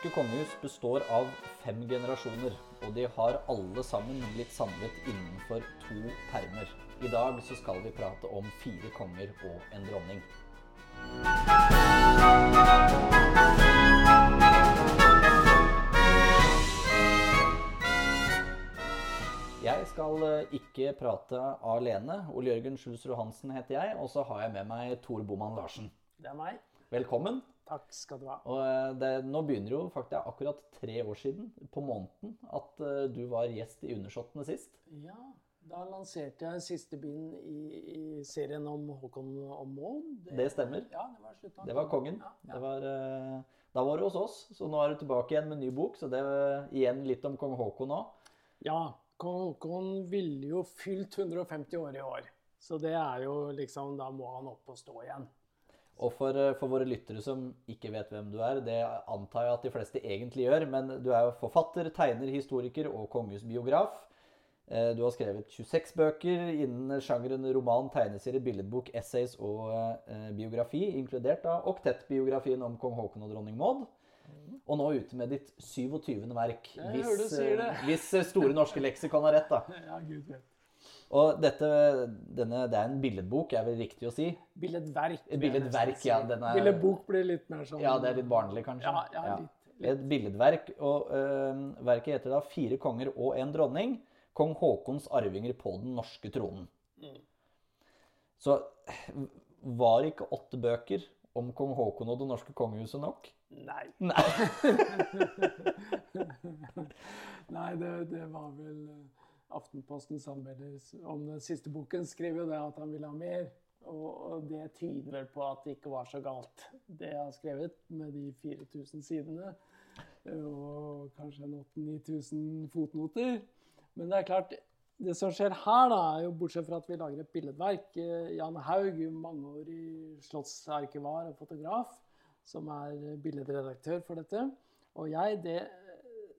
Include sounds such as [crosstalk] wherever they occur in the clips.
Norske kongehus består av fem generasjoner, og de har alle sammen blitt samlet innenfor to permer. I dag så skal vi prate om fire konger og en dronning. Jeg skal eh, ikke prate alene. Ole Jørgen Schulzrud Hansen heter jeg, og så har jeg med meg Tor Boman Larsen. Det er meg. Velkommen. Takk skal du ha. Og eh, det, nå begynner jo faktisk akkurat tre år siden, på måneden, at uh, du var gjest i Undersåttene sist. Ja, da lanserte jeg siste bind i, i serien om Håkon og Maud. Det stemmer. Ja, det var slutten. Det var kongen. Ja, ja. Det var, uh, da var du hos oss, så nå er du tilbake igjen med en ny bok. Så det er igjen litt om kong Håkon òg. ja, kong Håkon ville jo fylt 150 år i år. Så det er jo liksom Da må han opp og stå igjen. Og for, eh, for våre lyttere som ikke vet hvem du er, det antar jeg at de fleste egentlig gjør, men du er jo forfatter, tegner, historiker og kongehusbiograf. Eh, Du har skrevet 26 bøker innen sjangeren roman, tegneserie, billedbok, essays og eh, biografi, inkludert da oktettbiografien om kong Haakon og dronning Maud. Og nå ute med ditt 27. verk, det. eh, hvis Store norske leksikon har rett. da. [laughs] Ja, gud vet. Og dette, denne, det er en billedbok, er vel riktig å si? Billedverk. Billedverk, ja, den er- Billedbok blir litt mer sånn Ja, det er litt barnlig, kanskje. Ja, ja, litt, litt. Et billedverk. Og øh, verket heter da 'Fire konger og en dronning'. Kong Haakons arvinger på den norske tronen. Mm. Så var ikke åtte bøker om kong Haakon og det norske kongehuset nok? Nei. Nei. [laughs] Nei, det, det var vel eh, Aftenpostens anmelder om den siste boken skrev jo det at han ville ha mer. Og, det tyder vel på at det ikke var så galt, det jeg har skrevet med de 4000 sidene. eh, Og kanskje en 8000-9000 fotnoter. Men det er klart, det som skjer her, da, er jo bortsett fra at vi lager et billedverk eh, Jan Haug, mangeårig slottsarkivar og fotograf, som er billedredaktør for dette. Og jeg, det,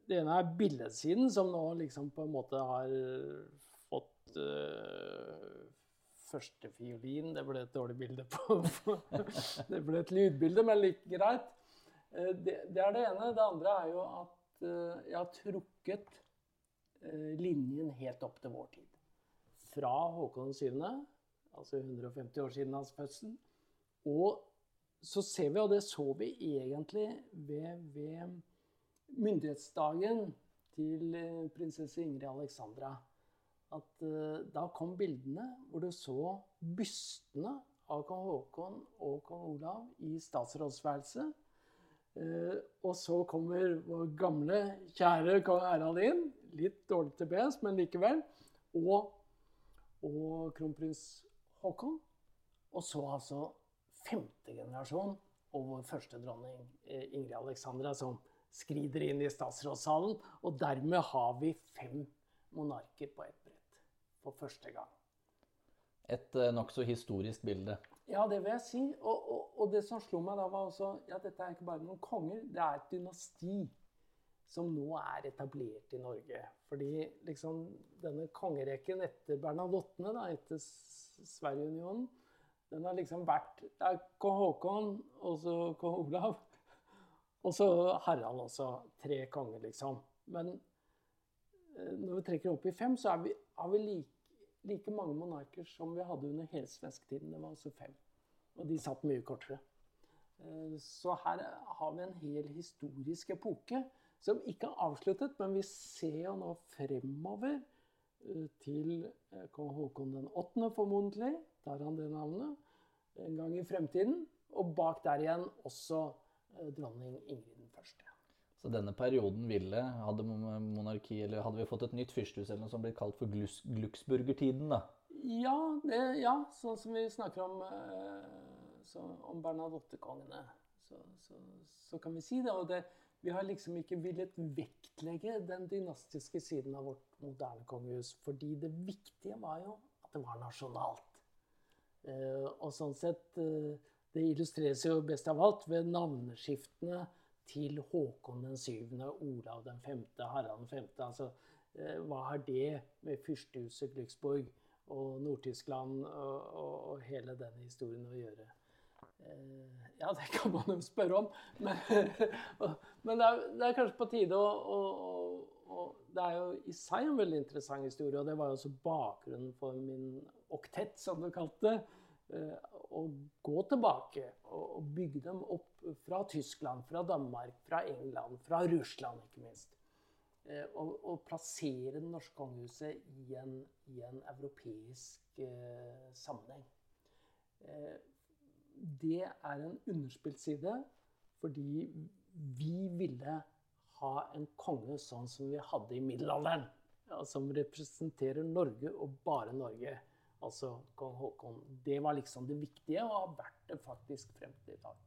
det ene er billedsiden, som nå liksom på en måte har fått uh, førstefiolin. Det ble et dårlig bilde på [laughs] Det ble et lydbilde, men like greit. Uh, det, det er det ene. Det andre er jo at uh, jeg har trukket uh, linjen helt opp til vår tid. Fra Håkon 7., altså 150 år siden hans fødsel, og så ser vi, og det så vi egentlig ved, ved myndighetsdagen til eh, prinsesse Ingrid Alexandra, at eh, da kom bildene hvor du så bystene av kong Haakon og kong Olav i statsrådsværelset. Eh, og så kommer vår gamle, kjære kong Harald inn, litt dårlig til bes, men likevel, og, og kronprins Haakon. Og så altså femte generasjon og vår første dronning Ingrid Alexandra som skrider inn i statsrådssalen. Og dermed har vi fem monarker på ett brett for første gang. Et uh, nokså historisk bilde. Ja, det vil jeg si. Og, og, og det som slo meg da, var også ja, dette er ikke bare noen konger, det er et dynasti som nå er etablert i Norge. Fordi liksom denne kongerekken etter Bernadottene, da, etter Sverigeunionen, den har liksom vært Det er Haakon, og så kong Olav. Og så Harald også. Tre konger, liksom. Men eh, når vi trekker opp i fem, så vi, har vi like, like mange monarker som vi hadde under hele svensktiden. Det var altså fem. Og de satt mye kortere. Eh, Så her har vi en hel historisk epoke som ikke er avsluttet, men vi ser jo nå fremover eh, til kong Haakon den åttende, formodentlig. Tar han det navnet en gang i fremtiden. Og bak der igjen også dronning Ingrid den første. Så denne perioden ville, hadde monarki, eller hadde vi fått et nytt fyrstehus eller noe som ble kalt for Glucksburgertiden, da? Ja, det, ja, sånn som vi snakker om, eh, så, om Bernadotte-kongene, så, så, så kan vi si det. Og det, vi har liksom ikke villet vektlegge den dynastiske siden av vårt moderne kongehus, fordi det viktige var jo at det var nasjonalt. Eh, og sånn sett eh, Det illustreres jo best av alt ved navneskiftene til Håkon den syvende, Olav den femte, Harald den femte. Altså, eh, hva har det med fyrstehuset Glücksborg og Nord-Tyskland og, og, og hele denne historien å gjøre? Eh, ja, det kan man jo spørre om. Men, [laughs] men det, er, det, er, kanskje på tide å, å, å, Det er jo i seg en veldig interessant historie, og det var jo også bakgrunnen for min oktett, som du kalte det. Å gå tilbake og bygge dem opp fra Tyskland, fra Danmark, fra England, fra Russland ikke minst. Eh, og, og plassere det norske kongehuset i en, i en europeisk eh, sammenheng. Eh, det er en underspilt side fordi vi ville ha en konge sånn som vi hadde i middelalderen. Ja, som representerer Norge og bare Norge. Altså kong Haakon. Det var liksom det viktige, og har vært det faktisk frem til i dag.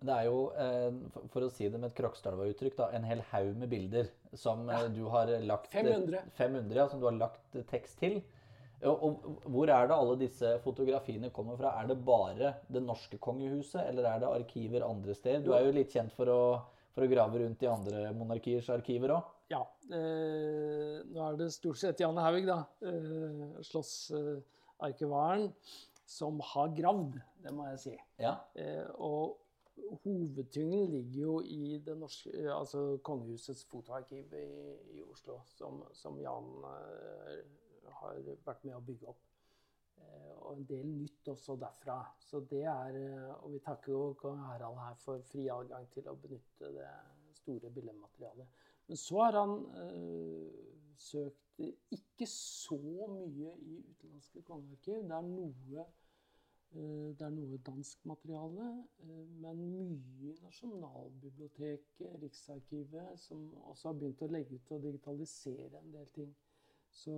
Det er jo, eh, for å si det med et Krokstadelva-uttrykk, en hel haug med bilder som ja. Eh, du har lagt 500. 500 ja, som du har lagt tekst til. Og, hvor er det alle disse fotografiene kommer fra? Er det bare det norske kongehuset, eller er det arkiver andre steder? Du er jo litt kjent for å, for å grave rundt i andre monarkiers arkiver òg? Ja. Eh, nå er det stort sett Janne Haug, da, eh, slottsarkivaren, som har gravd, det må jeg si. Ja. Eh, og hovedtyngden ligger jo i det norske, altså kongehusets fotoarkiv i, i Oslo, som, som Jan eh, har vært med å bygge opp. Eh, og en del nytt også derfra. Så det er, eh, Og vi takker jo kong Harald her for fri adgang til å benytte det store billedmaterialet. Men så har han øh, søkt ikke så mye i utenlandske kongearkiv. Det er noe det er noe dansk materiale, men mye i Nasjonalbiblioteket, Riksarkivet, som også har begynt å legge ut og digitalisere en del ting. Så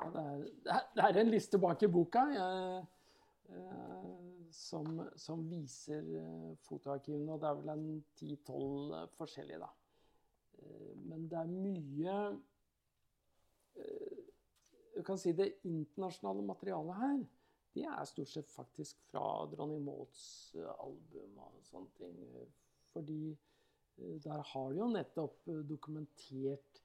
ja, det, er, det, er, en liste bak i boka jeg, eh, som, som, viser eh, fotoarkivene. Og det er vel en ti-tolv eh, forskjellige, da. Eh, men det er mye eh, Du kan si det internasjonale materialet her, det er stort sett faktisk fra dronning Mauds eh, album og sånne ting. Fordi der har de jo nettopp dokumentert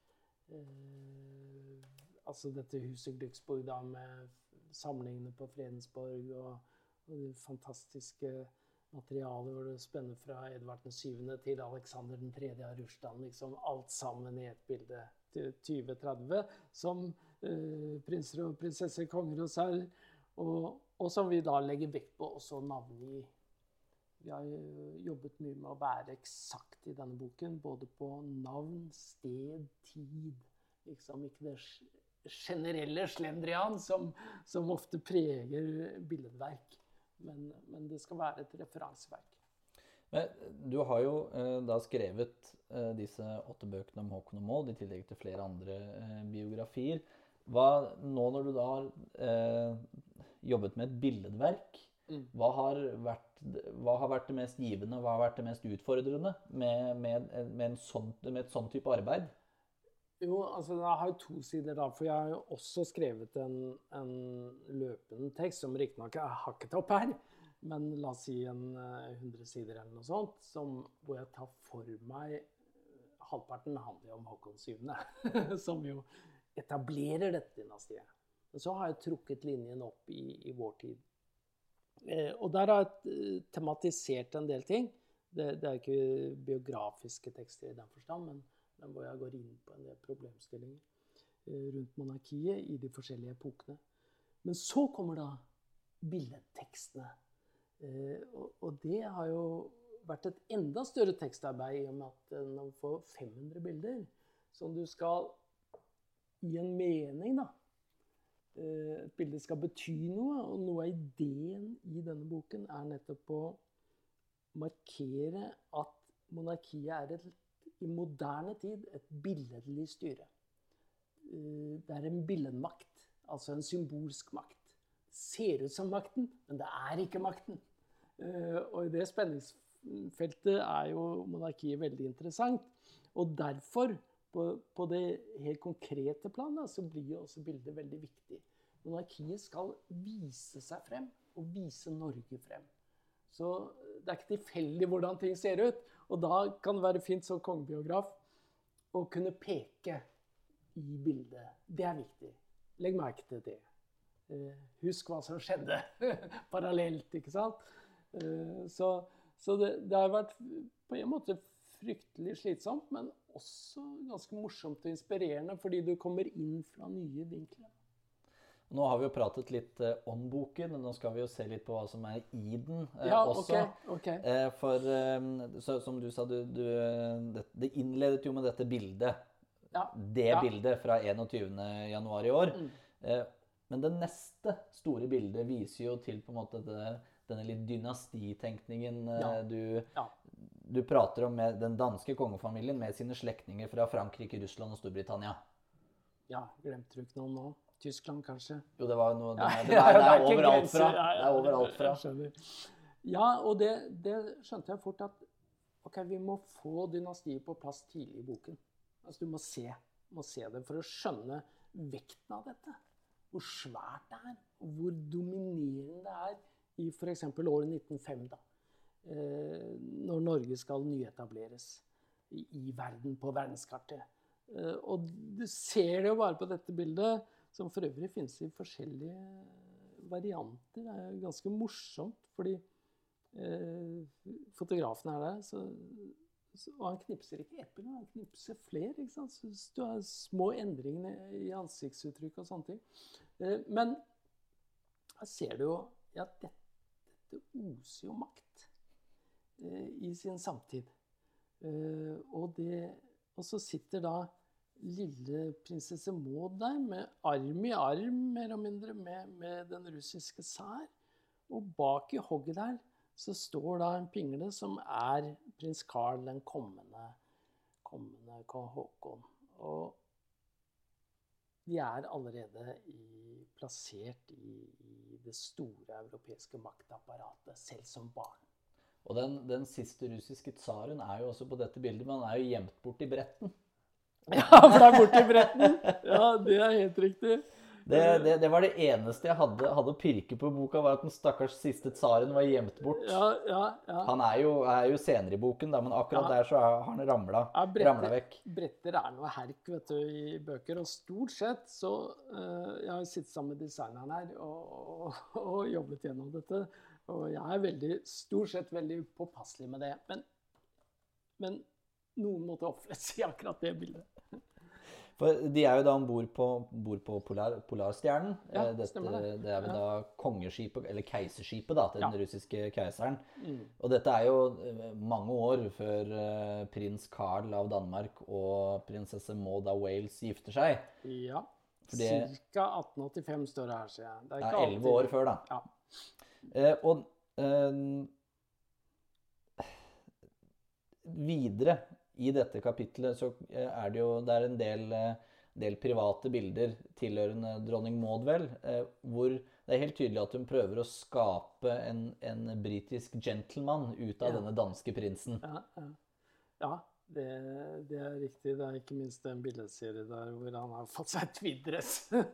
eh, altså dette huset Glücksburg da, med samlingene på Fredensborg og, og de fantastiske materialet hvor det spenner fra Edvard 7. til Alexander 3. av Russland. Liksom alt sammen i et bilde. til 2030 som eh, prinser og prinsesser, konger og serr. Og, og, som vi da legger vekt på også navngi. Vi har jobbet mye med å være eksakt i denne boken. Både på navn, sted, tid. Liksom ikke det generelle slendrian som, som ofte preger billedverk. Men, men, det skal være et referanseverk. Men du har jo eh, da skrevet eh, disse åtte bøkene om Håkon og Maud, i tillegg til flere andre eh, biografier. Hva, nå når du da har eh, jobbet med et billedverk, mm. hva, har vært, hva, har vært, det mest givende, hva har vært det mest utfordrende med, med, med, sånn, med et sånn type arbeid? Jo, altså det har jo to sider, da. For jeg har jo også skrevet en, en løpende tekst, som riktignok er hakket opp her, men la oss si en uh, eh, 100 sider eller noe sånt, som, hvor jeg tar for meg Halvparten handler jo om Håkon 7., [laughs] som jo etablerer dette dynastiet. Men så har jeg trukket linjen opp i, i vår tid. Eh, og der har jeg tematisert en del ting. Det, det, er ikke biografiske tekster i den forstand, men hvor jeg går inn på en del problemstillinger eh, rundt monarkiet i de forskjellige epokene. Men så kommer da billedtekstene. Eh, og det har jo vært et enda større tekstarbeid i og med at man får 500 bilder som du skal gi en mening, da. Eh, et bilde skal bety noe, og noe av ideen i denne boken er nettopp å markere at monarkiet er et i moderne tid et billedlig styre. Eh, det er en billedmakt, altså en symbolsk makt. Det ser ut som makten, men det er ikke makten. Eh, og i det spenningsfeltet er jo monarkiet veldig interessant. Og derfor, på, det helt konkrete planet, så blir jo også bildet veldig viktig. Monarkiet skal vise seg frem, og vise Norge frem. Så det er ikke tilfeldig hvordan ting ser ut. Og da kan det være fint som kongebiograf å kunne peke i bildet. Det er viktig. Legg merke til det. Eh, husk hva som skjedde [laughs] parallelt, ikke sant? Eh, så, så det, det, har vært på en måte fryktelig slitsomt, men også ganske morsomt og inspirerende, fordi du kommer inn fra nye vinkler. Nå har vi jo pratet litt eh, om boken, men nå skal vi jo se litt på hva som er i den eh, ja, også. Okay, okay. Eh, for eh, så, som du sa, du, du, det, det, innledet jo med dette bildet. Ja, det ja. bildet fra 21.1 i år. Mm. Eh, men det neste store bildet viser jo til på en måte det, denne litt dynastitenkningen eh, du, du, prater om med den danske kongefamilien med sine slektninger fra Frankrike, Russland og Storbritannia. Ja, glemte du ikke noe nå? Tyskland, kanskje? Jo, det var noe [laughs] Det, det, er, det er overalt fra. Det er overalt fra. Ja, og det, det, skjønte jeg fort at ok, vi må få dynastiet på plass tidlig i boken. Altså, Du må se, må se det for å skjønne vekten av dette. Hvor svært det er, og hvor dominerende det er i f.eks. året 1905, da. Eh, når Norge skal nyetableres i, i verden, på verdenskartet. Eh, og du ser det jo bare på dette bildet, som for øvrig finnes i forskjellige varianter. Det er ganske morsomt, fordi eh, fotografen er der. Så, så, og han knipser ikke epler, han knipser flere. ikke sant? Så du har små endringer i ansiktsuttrykk og sånne ting. Eh, men her ser du jo ja, dette, dette oser jo makt eh, i sin samtid. Eh, og, det, og så sitter da lille prinsesse Maud der, med arm i arm mer og mindre med, med den russiske sær. Og bak i hogget der så står da en pingle som er prins Carl, den kommende, kommende kong Haakon. Og de er allerede i, plassert i, i, det store europeiske maktapparatet, selv som barn. Og den, den siste russiske tsaren er jo også på dette bildet, men han er jo gjemt bort i bretten. [laughs] Ja, for det er borti [laughs] bretten. Ja, det er helt riktig. Det, det, det, var det eneste jeg hadde, hadde å pirke på i boka, var at den stakkars siste tsaren var gjemt bort. Ja, ja, ja. Han er jo, er jo, senere i boken, da, men akkurat der så har han ramla, ja, ramla vekk. Bretter er noe herk vet du, i bøker. Og stort sett så uh, Jeg har sittet sammen med designeren her og, og, og, jobbet gjennom dette. Og jeg er veldig, stort sett veldig påpasselig med det. Men, men noen måtte ofres i akkurat det bildet. For de er jo da om bord på, på Polar, Polarstjernen. Ja, eh, Dette, det. det. er vel da kongeskipet, eller keiserskipet, da, til ja. den russiske keiseren. Mm. Og dette er jo eh, mange år før uh, prins Carl av Danmark og prinsesse Maud av Wales gifter seg. Ja. Fordi, Cirka 1885 står det her, sier jeg. Det er elleve år før, da. Ja. Eh, og eh, videre i dette kapitlet så eh, er det jo det er en del, eh, del private bilder tilhørende dronning Maud, vel, eh, hvor det er helt tydelig at hun prøver å skape en, en britisk gentleman ut av ja. denne danske prinsen. Ja, ja. ja det, det, er riktig. Det er ikke minst en billedserie der hvor han har fått seg tweeddress.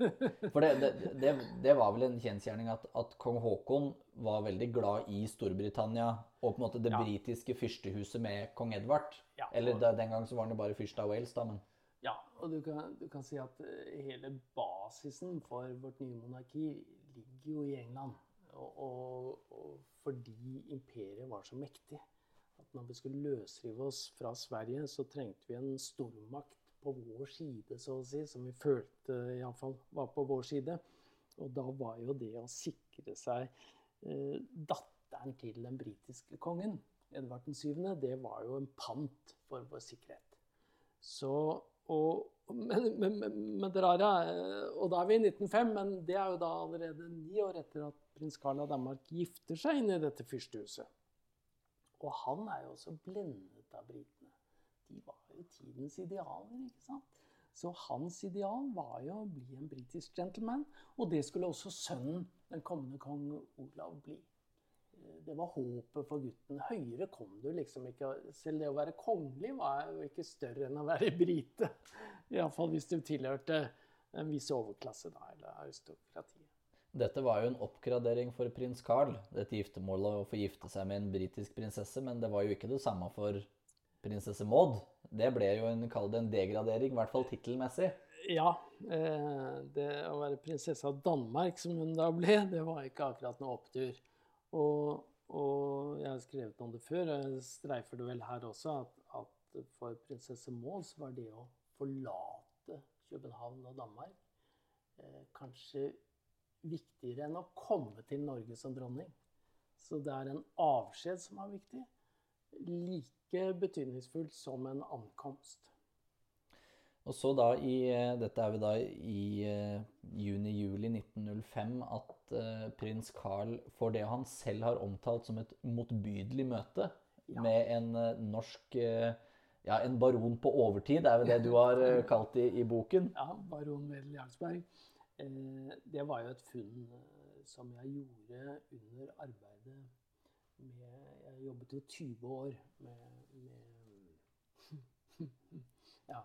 [laughs] For det, det, det, var vel en kjensgjerning at, at, kong Haakon var veldig glad i Storbritannia og på en måte det britiske fyrstehuset med kong Edvard. Ja, og... Eller den gang så var han jo bare fyrste av Wales, da, men Ja, og du kan, du kan, si at eh, hele basisen for vårt nye monarki ligger jo i England. Og, og, og fordi imperiet var så mektig når vi skulle løsrive oss fra Sverige, så trengte vi en stormakt på vår side, så å si, som vi følte iallfall var på vår side. Og da var jo det å sikre seg eh, datteren til den britiske kongen Edvard 7., det var jo en pant for vår sikkerhet. Så, og, men, men, men, det rare Og da er vi i 1905, men det er jo da allerede ni år etter at prins Karl av Danmark gifter seg inn i dette fyrstehuset. Og han er jo også blendet av britene. De var jo tidens idealer, ikke sant? Så hans ideal var jo å bli en britisk gentleman, og det skulle også sønnen, den kommende kong Olav, bli det var håpet for gutten. Høyere kom du liksom ikke. Selv det å være kongelig var jo ikke større enn å være brite. [laughs] Iallfall hvis du tilhørte en viss overklasse, da, eller aristokratiet. Dette var jo en oppgradering for prins Carl, dette giftermålet å få gifte seg med en britisk prinsesse, men det var jo ikke det samme for prinsesse Maud. Det ble jo en, kall det en degradering, i hvert fall tittelmessig. Ja. Eh, det å være prinsesse av Danmark, som hun da ble, det var ikke akkurat noe opptur. Og og jeg har skrevet om det før, og jeg streifer det vel her også, at, at for prinsesse Maud så var det å forlate København og Danmark eh, kanskje viktigere enn å komme til Norge som dronning. Så det er en avskjed som er viktig. Like betydningsfullt som en ankomst. Og så da i eh, Dette er vi da i uh, juni-juli 1905 at uh, prins Carl får det han selv har omtalt som et motbydelig møte ja. med en norsk Ja, en baron på overtid, er vel det du har kalt i, i boken? Ja, baron Wedel Jarlsberg. Det var jo et funn som jeg gjorde under arbeidet med Jeg jobbet jo 20 år med, med [laughs] Ja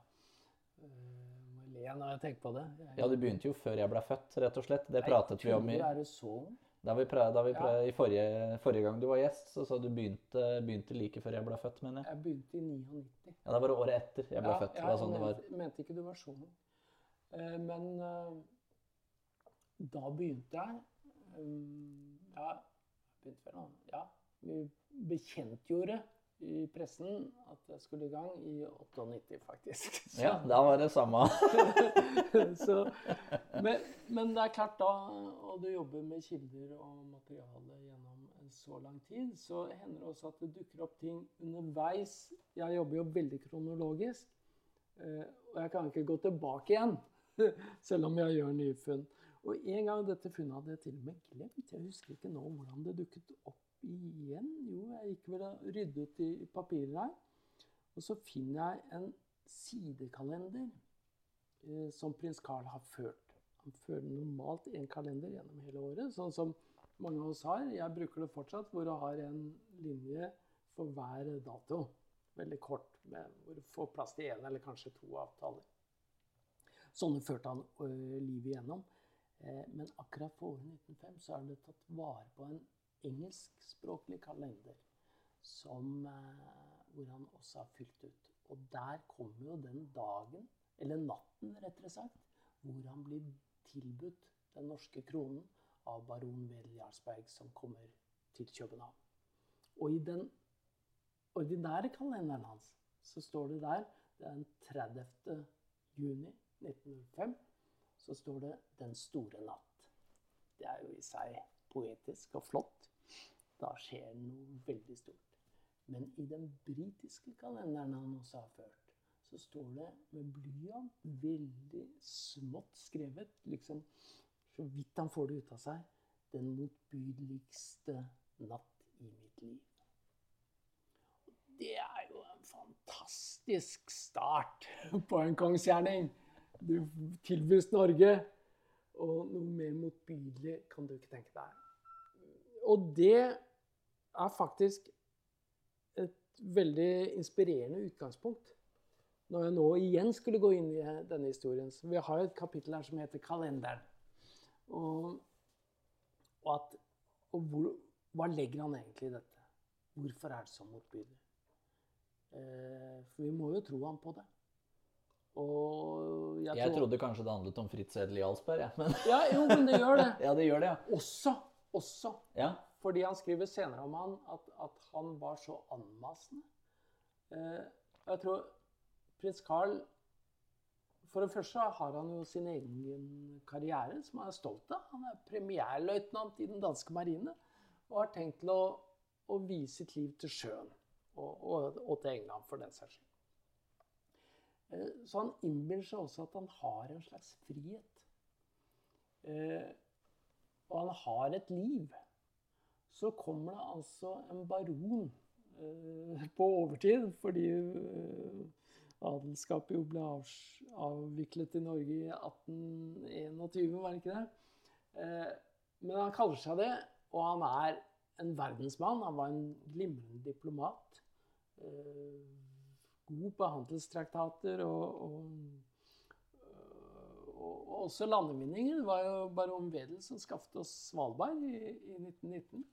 må le når jeg tenker på det. Jeg, ja, du begynte jo før jeg ble født, rett og slett. Det pratet vi om i Er det så da vi prøv, da vi prøv, ja. I forrige, forrige, gang du var gjest, så sa du begynte, begynte like før jeg ble født, mener jeg. Jeg begynte i 99. Ja, Da var det året etter jeg ble ja, født. Det sånn jeg mente, mente, ikke du var sånn. Uh, men da begynte jeg um, Ja, begynte vel nå. Ja. Vi bekjentgjorde i pressen at jeg skulle i gang i 98, faktisk. Så. [laughs] Ja, da var det samme. [laughs] så, men, men, det er klart, da og du jobber med kilder og materiale gjennom en så lang tid, så hender det også at det dukker opp ting underveis. Jeg jobber jo veldig kronologisk, eh, og jeg kan ikke gå tilbake igjen, [laughs] selv om jeg gjør nye funn. Og en gang dette funnet hadde jeg til og med glemt. Jeg husker ikke nå hvordan det dukket opp igjen? Jo, jeg gikk vel og ryddet i papirer her. Og så finner jeg en sidekalender eh, som prins Carl har ført. Han fører normalt en kalender gjennom hele året, sånn som mange av oss har. Jeg bruker det fortsatt, hvor du har en linje for hver dato. Veldig kort, med, hvor du får plass til én eller kanskje to avtaler. Sånne førte han ø, livet igjennom. Eh, men akkurat for året 1905 så er det tatt vare på en engelskspråklig kalender som, eh, hvor han også har fylt ut. Og der kommer jo den dagen, eller natten rettere sagt, hvor han blir tilbudt den norske kronen av baron Wedel Jarlsberg, som kommer til København. Og i den ordinære kalenderen hans så står det der er den 30. juni 1905 så står det 'Den store natt'. Det er jo i seg poetisk og flott. Da skjer noe veldig stort. Men i den britiske kalenderen han også har ført, så står det med blyant, veldig smått skrevet, liksom så vidt han får det ut av seg, 'Den motbydeligste natt i mitt liv'. Det er jo en fantastisk start på en kongsgjerning. Du tilbys Norge, og noe mer motbydelig kan du ikke tenke deg. Og det er faktisk et veldig inspirerende utgangspunkt når jeg nå igjen skulle gå inn i denne historien. Så vi har et kapittel her som heter 'Kalenderen'. Og, og, at, og hvor, hva legger han egentlig i dette? Hvorfor er det så motbydelig? Eh, for vi må jo tro han på det. Og jeg, jeg trodde kanskje det handlet om Fritz Edel Jarlsberg, ja, men Ja, jo, men det gjør det. [laughs] ja, det gjør det, ja. Også også. Ja. Fordi han skriver senere om han at, at han var så anmasende. Eh, jeg tror prins Carl For det første har han jo sin egen karriere, som han er stolt av. Han er premierløytnant i den danske marine og har tenkt til å, å vie sitt liv til sjøen. Og, og, og, til England, for den saks skyld. Eh, så han innbiller seg også at han har en slags frihet. Eh, og han har et liv, så kommer det altså en baron eh, [laughs] på overtid fordi adelskapet jo ble avviklet i Norge i 1821, var det ikke det? Men han kaller seg det, og han er en verdensmann. Han var en glimrende diplomat. God på handelstraktater og, og og også landevinninger. Var jo baron Wedel som skaffet oss Svalbard i, i 1919.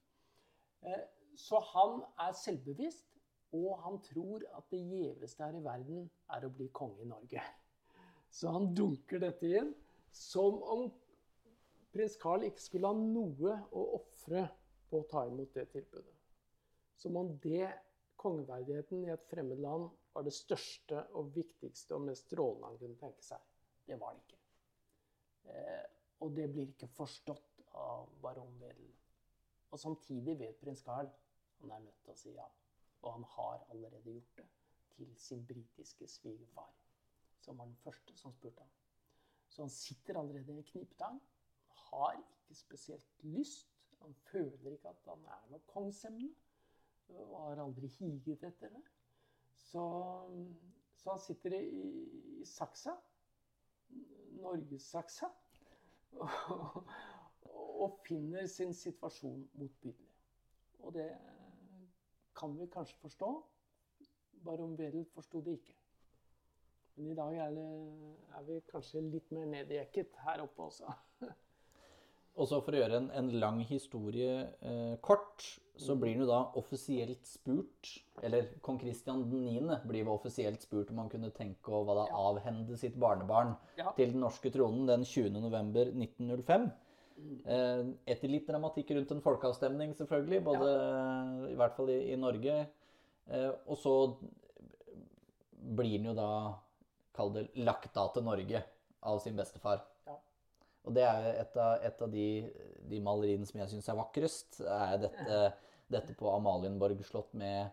Eh, så han er selvbevisst, og han tror at det gjeveste her i verden er å bli konge i Norge. Så han dunker dette inn som om prins Carl ikke skulle ha noe å ofre på å ta imot det tilbudet. Som om det kongeverdigheten i et fremmed land var det største og viktigste og mest strålende han kunne tenke seg. Det var det ikke. Eh, og det blir ikke forstått av baron Wedel. Og samtidig vet prins Carl han er nødt til å si ja. Og han har allerede gjort det til sin britiske svigerfar, som var den første som spurte ham. Så han sitter allerede i knipetang. Har ikke spesielt lyst. Han føler ikke at han er noe kongsemne. Og har aldri higet etter det. Så, så han sitter i, i saksa. Norgessaksa. Og, [laughs] og finner sin situasjon motbydelig. Og det kan vi kanskje forstå. Baron Wedel forsto det ikke. Men i dag er, det, er, vi kanskje litt mer nedjekket her oppe også. [laughs] Og så For å gjøre en, en lang historie eh, kort, så blir han jo da offisielt spurt Eller kong Kristian 9. blir jo offisielt spurt om han kunne tenke å hva da, Ja. avhende sitt barnebarn Ja. til den norske tronen den 20. november 1905. Eh, etter litt dramatikk rundt en folkeavstemning, selvfølgelig, både i hvert fall i, i Norge. Eh, og så blir han jo da, kall det, lagt av til Norge av sin bestefar. Ja. Og det er jo et av, et av de, de maleriene som jeg syns er vakrest, er dette, dette på Amalienborg slott med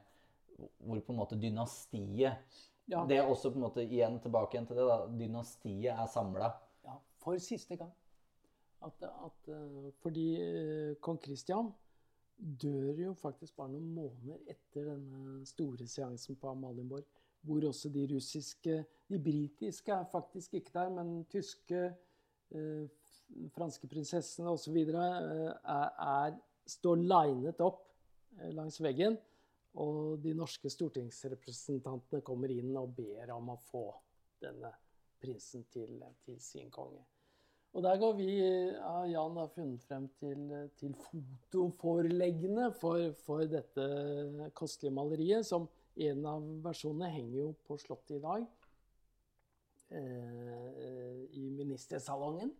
hvor på en måte dynastiet Ja. Det er også på en måte igjen tilbake igjen til det. da, Dynastiet er samla. Ja, for siste gang. At, at, eh, fordi eh, kong Kristian dør jo faktisk bare noen måneder etter denne store seansen på Amalienborg. Hvor også de russiske De britiske er faktisk ikke der, men tyske, eh, franske prinsessene osv. Eh, står linet opp eh, langs veggen. Og de norske stortingsrepresentantene kommer inn og ber om å få denne prinsen til, til sin konge. Og der går vi, ja, Jan har funnet frem til, til fotoforleggene for, for dette kostelige maleriet, som en av versjonene henger jo på Slottet i dag. Eh, I ministersalongen.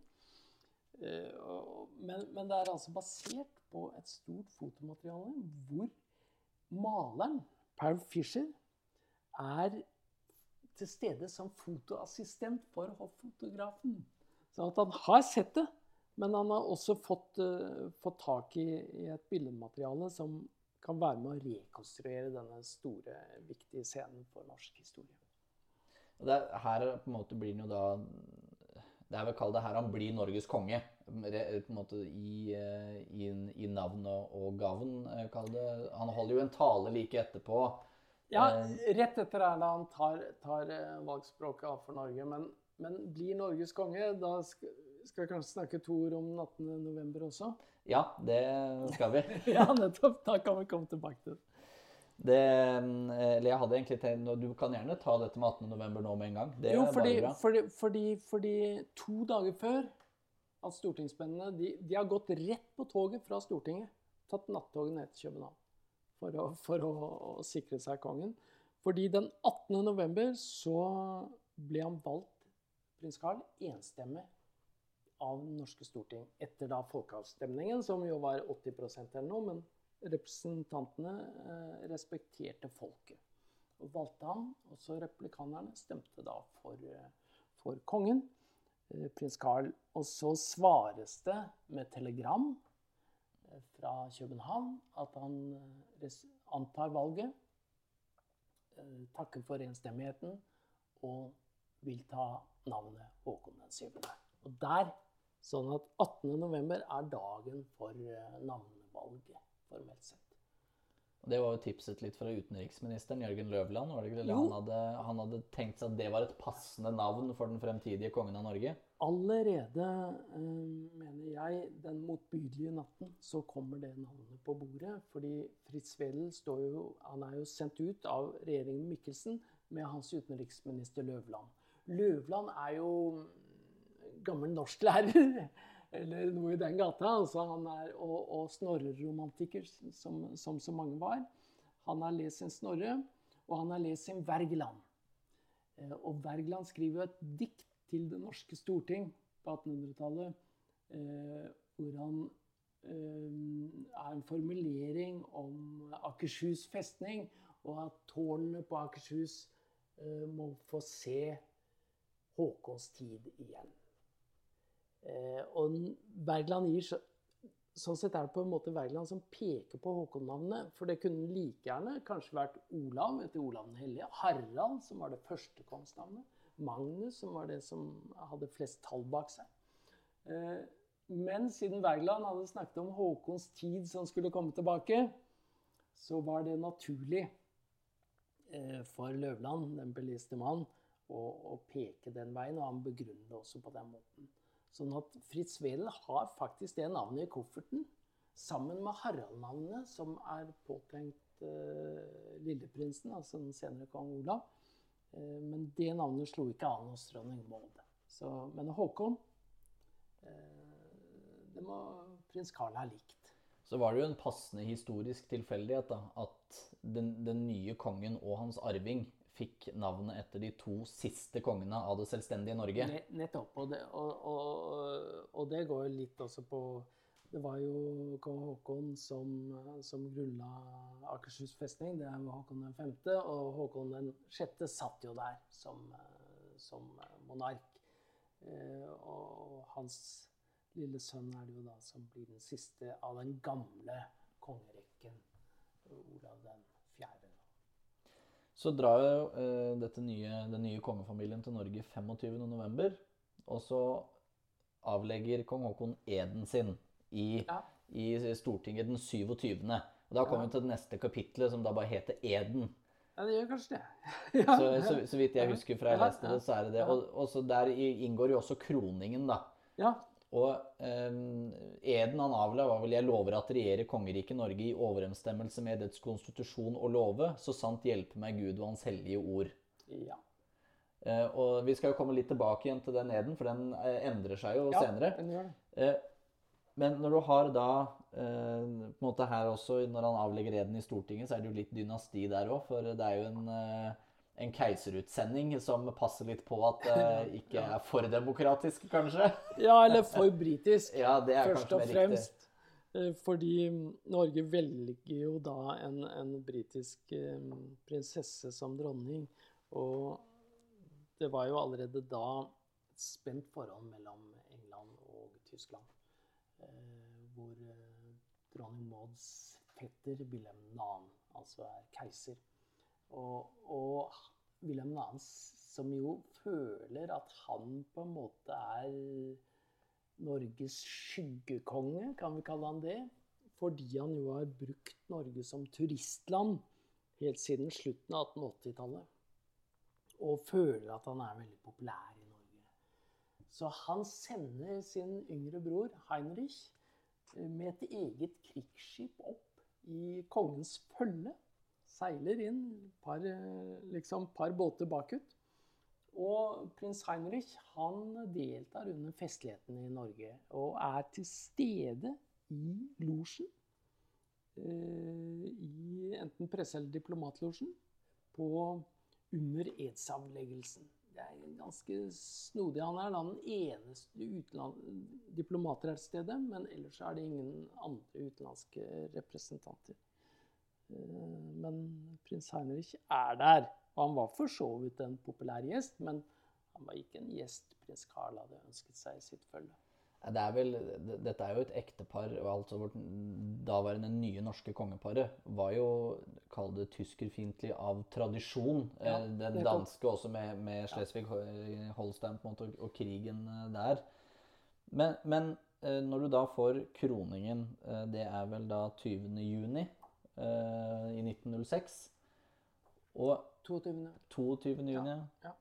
Eh, men, men det er altså basert på et stort fotomateriale hvor maleren, Paul Fischer, er til stede som fotoassistent for hoffotografen. Så han har sett det, men han har også fått, uh, fått tak i, i et billedmateriale som kan være med å rekonstruere denne store, viktige scenen for norsk historie. Og det er, her på en måte blir han jo da Det er vel kall det her han blir Norges konge. På en måte I, eh, i, i navn og, og gavn, eh, kall det. Han holder jo en tale like etterpå. Ja, Eh, rett etter er da han tar, tar valgspråket av for Norge. Men, men blir Norges konge, da skal, skal vi kanskje snakke to ord om 18. november også? Ja, det skal vi. [laughs] Ja, nettopp. Da kan vi komme tilbake til det. Det, eh, eller jeg hadde egentlig tenkt Du kan gjerne ta dette med 18. november nå med en gang. Det Jo, er fordi, bare bra. fordi, fordi, fordi to dager før at stortingsmennene de, de har gått rett på toget fra Stortinget. Tatt nattoget ned til København for å, for å, å sikre seg kongen. Fordi den 18. november så ble han valgt, prins Carl, enstemmig av det norske storting. Etter da folkeavstemningen, som jo var 80 eller noe, men representantene eh, respekterte folket og valgte ham. Også replikanerne stemte da for, eh, for kongen, eh, prins Carl. Og så svares det med telegram fra København at han antar valget, takker for enstemmigheten og vil ta navnet Håkon den 7. Og der, sånn at 18. november er dagen for navnevalget, formelt sett. Det var jo tipset litt fra utenriksministeren Jørgen Løvland. var det ikke det? Han hadde, han hadde tenkt seg at det var et passende navn for den fremtidige kongen av Norge. Allerede, eh, mener jeg, den motbydelige natten, så kommer det navnet på bordet. Fordi Fritz Wedel står jo, han er jo sendt ut av regjeringen Mikkelsen med hans utenriksminister Løvland. Løvland er jo mm, gammel norsklærer, eller noe i den gata. Altså han er, og, og Snorre-romantiker, som, som så mange var. Han har lest sin Snorre, og han har lest sin Wergeland. Eh, Og Wergeland skriver jo et dikt til det norske storting på 1800-tallet, eh, hvor han er en formulering om Akershus festning, og at tårnene på Akershus må få se Håkons tid igjen. Og Wergeland gir så Sånn sett er det på en måte Wergeland som peker på Håkon-navnet. For det kunne like gjerne kanskje vært Olav etter Olav den hellige. Harald, som var det første kongsnavnet. Magnus, som var det som hadde flest tall bak seg. Men siden Wergeland hadde snakket om Håkons tid som skulle komme tilbake, så var det naturlig eh, for Løvland, den beliste mann, å, å, peke den veien. Og han begrunnet det også på den måten. Sånn at Fritz Wedel har faktisk det navnet i kofferten. Sammen med Harald-navnet, som er påtenkt eh, lilleprinsen, altså den senere kong Olav. Eh, men det navnet slo ikke an hos dronning Maud. Men Håkon eh, det må prins Carl ha likt. Så var det jo en passende historisk tilfeldighet da, at den, den, nye kongen og hans arving fikk navnet etter de to siste kongene av det selvstendige Norge. Nettopp. Og det, og, og, og det går litt også på Det var jo kong Haakon som, som grunnla Akershus festning. Det er Haakon 5., og Haakon 6. satt jo der som, som monark. Eh, og hans lille sønn er det jo da som blir den siste av den gamle kongerekken. Olav den fjerde. Så drar jo eh, dette nye, den nye kongefamilien til Norge 25.11. Og så avlegger kong Haakon eden sin i, ja. i Stortinget den 27. Og da kommer vi til det neste kapitlet, som da bare heter Eden. Ja, det gjør kanskje det. [laughs] ja, så, så, så, vidt jeg husker fra jeg leste det, så er det det. Og, og så der inngår jo også kroningen, da. Ja, og eh, eden han avla var vel 'Jeg lover at regjere kongeriket Norge i overensstemmelse med dets konstitusjon og love, så sant hjelpe meg Gud og Hans hellige ord'. Ja. Eh, og vi skal jo komme litt tilbake igjen til den eden, for den eh, endrer seg jo ja, senere. Den gjør det. Eh, men når du har da eh, på en måte her også, når han avlegger eden i Stortinget, så er det jo litt dynasti der òg, for det er jo en eh, en keiserutsending som passer litt på at [laughs] det uh, ikke er for demokratisk, kanskje? [laughs] ja, eller for britisk, ja, det er først og fremst. Riktig. Eh, fordi Norge velger jo da en, en britisk um, prinsesse som dronning. Og det var jo allerede da et spent forhold mellom England og Tyskland. Hvor dronning Mauds fetter Wilhelm 2. altså er keiser. Og, og Wilhelm 2., som jo føler at han på en måte er Norges skyggekonge, kan vi kalle han det. Fordi han jo har brukt Norge som turistland helt siden slutten av 1880-tallet. Og føler at han er veldig populær i Norge. Så han sender sin yngre bror Heinrich med et eget krigsskip opp i kongens følge seiler inn par, liksom, par båter bakut. Og prins Heinrich han deltar under festlighetene i Norge og er til stede i losjen. Eh, I enten presse- eller diplomatlosjen under edsavleggelsen. Det er ganske snodig. Han er da den eneste diplomater her til stede, men ellers er det ingen andre utenlandske representanter. Eh, men prins Heinrich er der. Og han var for så vidt en populær gjest, men han var ikke en gjest prins Carl hadde ønsket seg i sitt følge. Det er vel, dette er jo et ektepar. altså Vårt daværende nye norske kongeparet var jo kall det tyskerfiendtlig av tradisjon. Ja, eh, Den danske også med, med Slesvig-Holstein og, og, krigen eh, der. Men, men, når du da får kroningen, det er vel da 20. juni i 1906. Og 22. 22. juni, ja.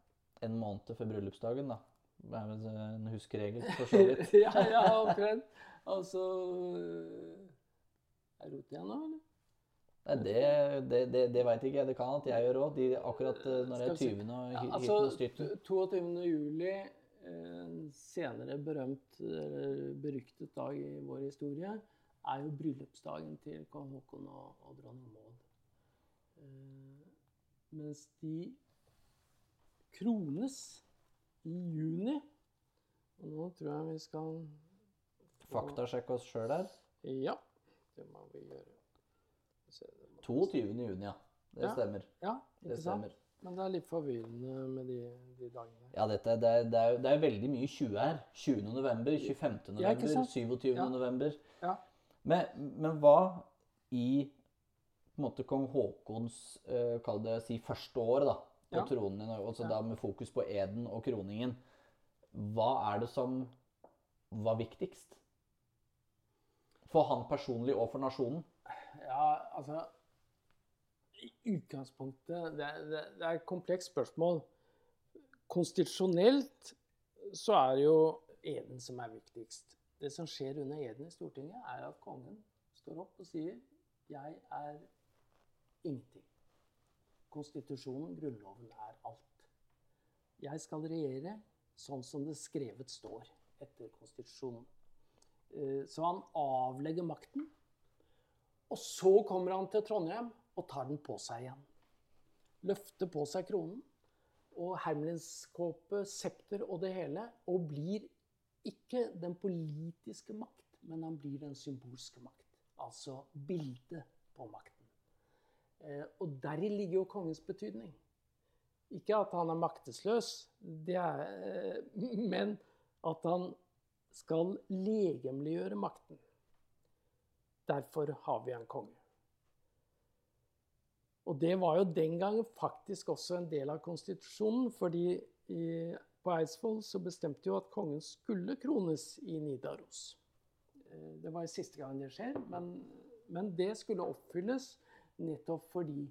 En måned før bryllupsdagen, da. Det er vel en huskeregel, for så vidt. [laughs] ja, ja, omtrent. Altså Er rot igjen nå, eller? Nei, det, det, det, det veit ikke jeg. Det kan at jeg gjør òg. Akkurat eh, når det er 20. og ja, altså, 22. juli, en senere berømt, eller beryktet dag i vår historie, er jo bryllupsdagen til kong Haakon og, og dronning Maud. Eh, mens de krones i juni Og nå tror jeg vi skal Faktasjekke oss sjøl her. Ja, det må vi gjøre. Se, det må- 22. juni, ja. Det Ja. stemmer. Ja, Det ikke sant? Men det er litt forvirrende med de, de dagene. Ja, dette, det, er, det, er, det er veldig mye 20 her. 20. november, 25. November, ja, 27. Ja. november. Ja. Men, men hva i måte kong Haakons eh, det si første år da, på Ja. tronen, i Norge, altså Ja. da med fokus på eden og kroningen, hva er det som var viktigst? For han personlig og for nasjonen? Ja, altså I utgangspunktet Det, det, det er et komplekst spørsmål. Konstitusjonelt så er det jo eden som er viktigst. Det som skjer under eden i Stortinget, er at kongen står opp og sier 'Jeg er ingenting'. Konstitusjonen, Grunnloven, er alt. Jeg skal regjere sånn som det skrevet står etter konstitusjonen. Eh, Så han avlegger makten. Og så kommer han til Trondheim og tar den på seg igjen. Løfter på seg kronen og hermelinskåpe, septer og det hele. Og blir ikke den politiske makt, men han blir den symbolske makt. Altså bildet på makten. Eh, Og deri ligger jo kongens betydning. Ikke at han er maktesløs, er, eh, [laughs] men at han skal legemliggjøre makten. Derfor har vi en konge. Og det var jo den gangen faktisk også en del av konstitusjonen, fordi i, på Eidsvoll så bestemte jo at kongen skulle krones i Nidaros. Eh, Det var siste gang det skjer, men, men det skulle oppfylles nettopp fordi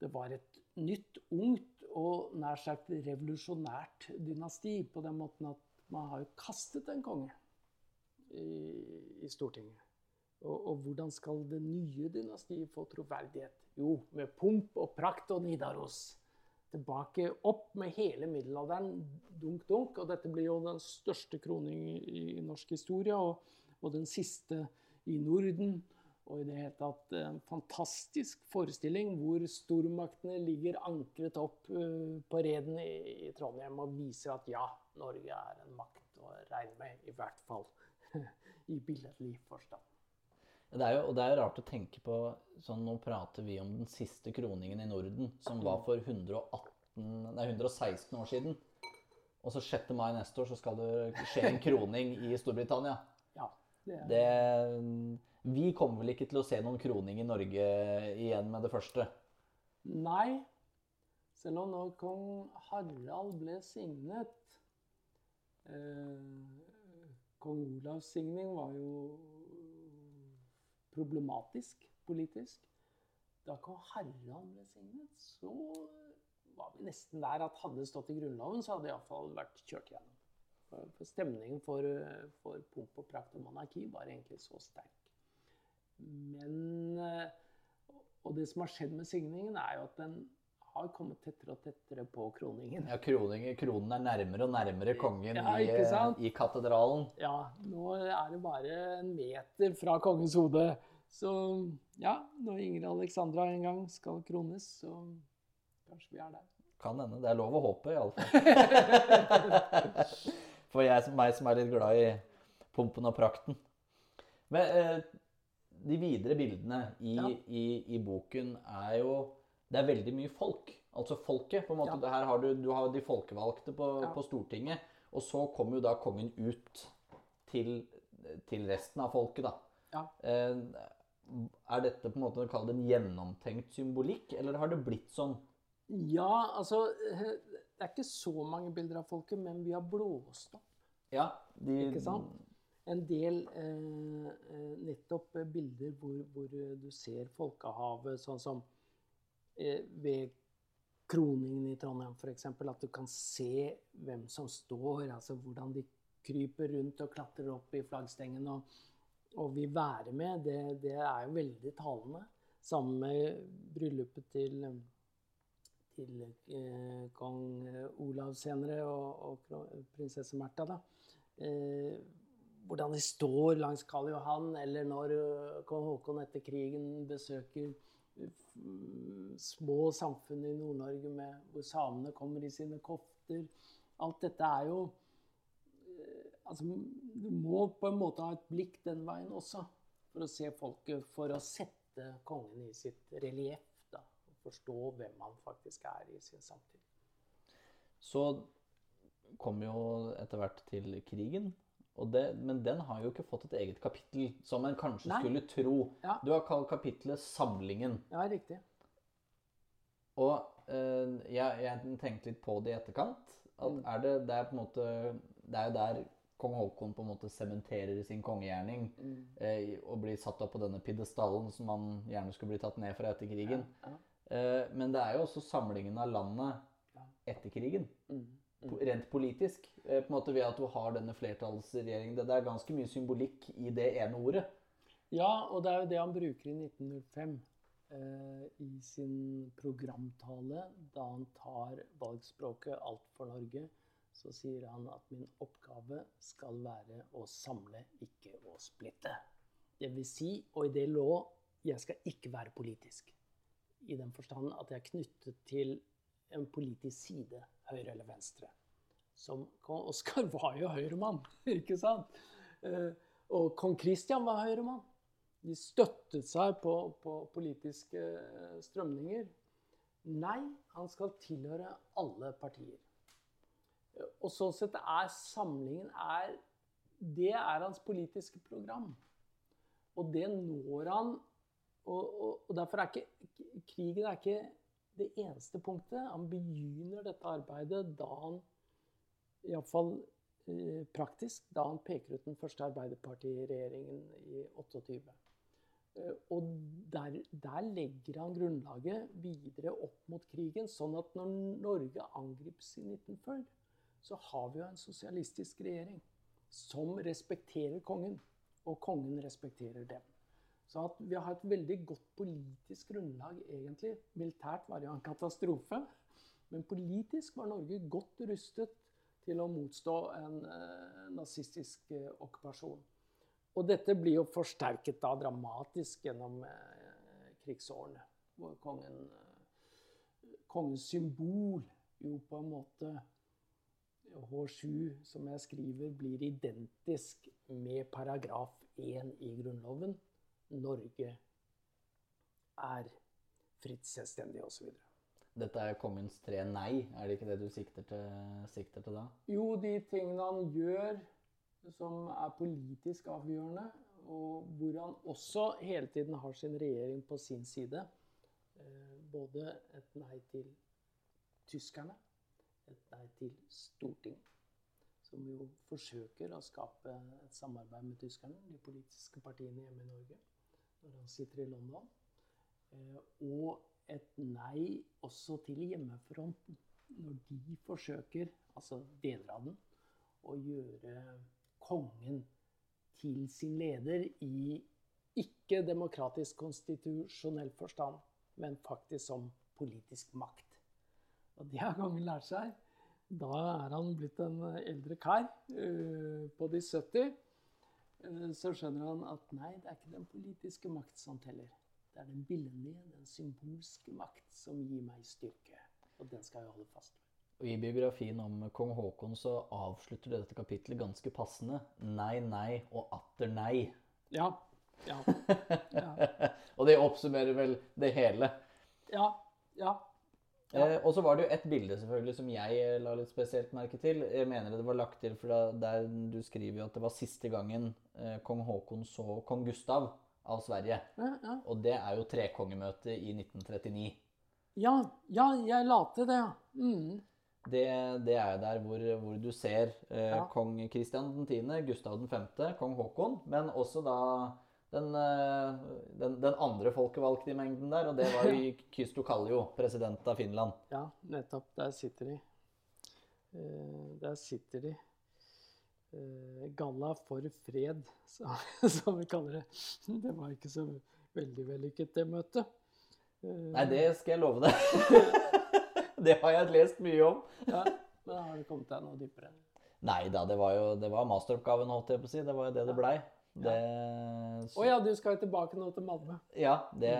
det var et nytt, ungt og nær sagt revolusjonært dynasti, på den måten at man har jo kastet en konge i, i Stortinget. Og, og hvordan skal det nye dynastiet få troverdighet? Jo, med pomp og prakt og Nidaros. Tilbake opp med hele middelalderen, dunk, dunk. Og dette blir jo den største kroning i, norsk historie, og, og den siste i Norden. Og i det hele tatt en fantastisk forestilling hvor stormaktene ligger ankret opp eh, på reden i Trondheim og viser at ja, Norge er en makt å regne med, i hvert fall [laughs] i billedlig forstand. Det er jo og det er jo rart å tenke på sånn Nå prater vi om den siste kroningen i Norden, som var for 118, nei, 116 år siden. Og så 6. mai neste år så skal det skje en kroning i Storbritannia. Ja, det er, Det, vi kommer vel ikke til å se noen kroning i Norge igjen med det første. Nei, selv om nå kong Harald ble signet eh, Kong Olavs signing var jo problematisk politisk. Da kong Harald ble signet, så var vi nesten der at hadde det stått i Grunnloven, så hadde det iallfall vært kjørt gjennom. For stemningen for, for pomp og prakt og monarki var egentlig så sterk. Men eh, Og det som har skjedd med signingen, er jo at den har kommet tettere og tettere på kroningen. Ja, kroningen, Kronen er nærmere og nærmere kongen Ja, i, i katedralen. Ja, nå er det bare en meter fra kongens hode. Så ja, når Ingrid Alexandra en gang skal krones, så kanskje vi er der. Kan hende. Det er lov å håpe, iallfall. [laughs] For jeg, meg som er litt glad i pumpen og prakten. Men eh, de videre bildene i, Ja. i, i boken er jo Det er veldig mye folk. Altså folket. på en måte. Ja. Har du, du har de folkevalgte på, Ja. på Stortinget. Og så kommer jo da kongen ut til, til resten av folket, da. Ja. Eh, er dette på en måte kall det en gjennomtenkt symbolikk, eller har det blitt sånn? Ja, altså Det er ikke så mange bilder av folket, men vi har blåst opp Ja, de, Ikke sant? en del eh, eh, nettopp bilder hvor, hvor du ser folkehavet, sånn som ved kroningen i Trondheim f.eks. At du kan se hvem som står, altså hvordan de kryper rundt og klatrer opp i flaggstengen og, og vil være med. Det, det er jo veldig talende. Sammen med bryllupet til, til eh, kong Olav senere og, og prinsesse Märtha. Eh, hvordan de står langs Karl Johan, eller når eh, kong Haakon etter krigen besøker eh, små samfunn i Nord-Norge hvor samene kommer i sine kofter. Alt dette er jo, eh, altså, Du må på en måte ha et blikk den veien også, for å se folket, for å sette kongen i sitt relieff. da, og Forstå hvem han faktisk er i sin samtid. Så kom jo etter hvert til krigen. Det, men den har jo ikke fått et eget kapittel, som en kanskje Nei. skulle tro. Ja. Du har kalt kapittelet 'Samlingen'. Ja, riktig. Og eh, jeg, jeg tenkte litt på det i etterkant. At Mm. er det, det er på en måte Det er jo der kong Haakon på en måte sementerer sin kongegjerning Mm. eh, og blir satt opp på denne pidestallen som han gjerne skulle bli tatt ned fra etter krigen. Ja. Eh, men det er jo også samlingen av landet Ja. etter krigen. Mm. Rent politisk. Eh, på en måte Ved at du har denne flertallsregjeringen. Det er ganske mye symbolikk i det ene ordet. Ja, og det er jo det han bruker i 1905 eh, i sin programtale. Da han tar valgspråket 'Alt for Norge', så sier han at min oppgave skal være å samle, ikke å splitte. Det vil si, og i det lå, jeg skal ikke være politisk. I den forstand at jeg er knyttet til en politisk side, høyre eller venstre. Som Oskar var jo høyremann, [laughs] ikke sant? Eh, Og kong Kristian var høyremann. De støttet seg på, på politiske eh, strømninger. Nei, han skal tilhøre alle partier. Og sånn sett er samlingen er, Det er hans politiske program. Og det når han Og, og, og derfor er ikke krigen er ikke det eneste punktet. Han begynner dette arbeidet da han Iallfall eh, praktisk, da han peker ut den første Arbeiderpartiregjeringen i 28. Eh, Og der, der legger han grunnlaget videre opp mot krigen, sånn at når Norge angripes i 1940, så har vi jo en sosialistisk regjering som respekterer kongen, og kongen respekterer dem. Så at vi har et veldig godt politisk grunnlag, egentlig. Militært var det jo en katastrofe. Men politisk var Norge godt rustet til å motstå en eh, nazistisk eh, okkupasjon. Og dette blir jo forsterket da dramatisk gjennom eh, krigsårene. Hvor kongen, eh, kongens symbol jo på en måte H7, som jeg skriver, blir identisk med paragraf 1 i Grunnloven. Norge er fritt, selvstendig osv. Dette er kongens tre nei, er det ikke det du sikter til, sikter til da? Jo, de tingene han gjør som er politisk avgjørende, og hvor han også hele tiden har sin regjering på sin side. Eh, Både et nei til tyskerne, et nei til Stortinget, som jo forsøker å skape et samarbeid med tyskerne, de politiske partiene hjemme i Norge, når han sitter i London. Eh, Og et nei også til hjemmefronten, når de forsøker, altså deler av den, å gjøre kongen til sin leder i ikke demokratisk konstitusjonell forstand, men faktisk som politisk makt. Og det har kongen lært seg. Da er han blitt en eldre kar øh, på de 70. Eh, Så skjønner han at nei, det er ikke den politiske makt som teller. Det er den billedlige, den symbolske makt som gir meg styrke. Og den skal jeg holde fast ved. Og I biografien om kong Haakon så avslutter du dette kapitlet ganske passende. Nei, nei og atter nei. Ja. Ja. [laughs] Ja. og det oppsummerer vel det hele. Ja. ja. Eh, og så var det jo et bilde selvfølgelig som jeg eh, la litt spesielt merke til. Jeg mener det var lagt til, for der du skriver jo at det var siste gangen eh, kong Haakon så kong Gustav av Sverige. ja, ja. Og det er jo trekongemøtet i 1939. Ja, ja, jeg la til det, ja. Mm. Det, det er der hvor, hvor du ser eh, kong Kristian 10., Gustav 5., kong Haakon, men også da den, eh, den, den andre folkevalgte i mengden der, og det var jo [laughs] Kysto Kallio, president av Finland. Ja, nettopp. Der sitter de. Eh, der sitter de. Eh, Galla for fred, [laughs] som, vi kaller det. Det var ikke så veldig vellykket, det møtet. Nei, det skal jeg love deg. [laughs] det har jeg lest mye om. ja, men har det kommet deg noe dypere? Nei da, det var jo det var masteroppgaven, holdt jeg på å si. Det var jo det det blei. Det, Å ja, du skal tilbake nå til Malmö. Ja, det,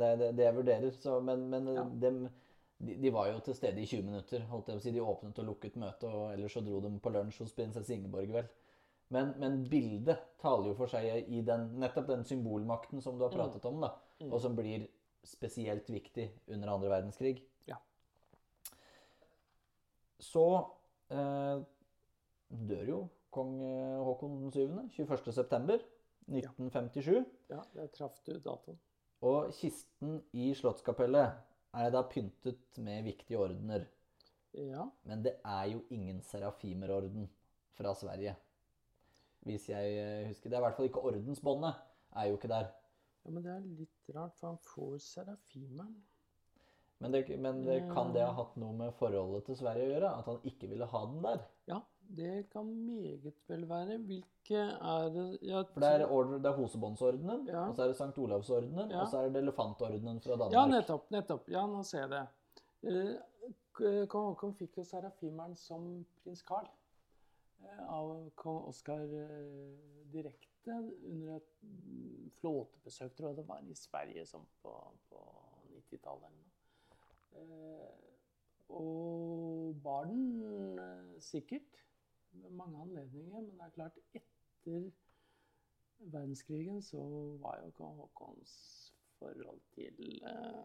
det, det, det jeg vurderer. Så, men men dem, de, de var jo til stede i 20 minutter. holdt jeg å si. De åpnet og lukket møtet, og ellers så dro de på lunsj hos prinsesse Ingeborg, vel. Men, men bildet taler jo for seg i den, nettopp den symbolmakten som du har pratet om, da, og som blir spesielt viktig under andre verdenskrig. Ja. Så eh, dør jo kong Håkon Haakon 7. 21.9.1957. Ja, der traff du datoen. Og kisten i Slottskapellet er da pyntet med viktige ordener. Ja. Men det er jo ingen serafimerorden fra Sverige. Hvis jeg eh, husker. Det er i hvert fall ikke ordensbåndet. Er jo ikke der. ja, men det er litt rart, for han får serafimeren. Men, det, men det, kan det ha hatt noe med forholdet til Sverige å gjøre? At han ikke ville ha den der? Det kan meget vel være. Hvilke er det ja, For det er, order, det er Hosebåndsordenen, Ja. og så er det Sankt Olavsordenen, Ja. og så er det Elefantordenen fra Danmark. Ja, nettopp. nettopp. Ja, nå ser jeg det. Eh, Kong Haakon fikk jo serafimeren som prins Carl eh, av kong Oskar eh, direkte under et flåtebesøk, tror jeg det var, i Sverige som på, på 90-tallet. Eh, og bar den sikkert ved mange anledninger, men det er klart etter verdenskrigen så var jo ikke Haakons forhold til, eh,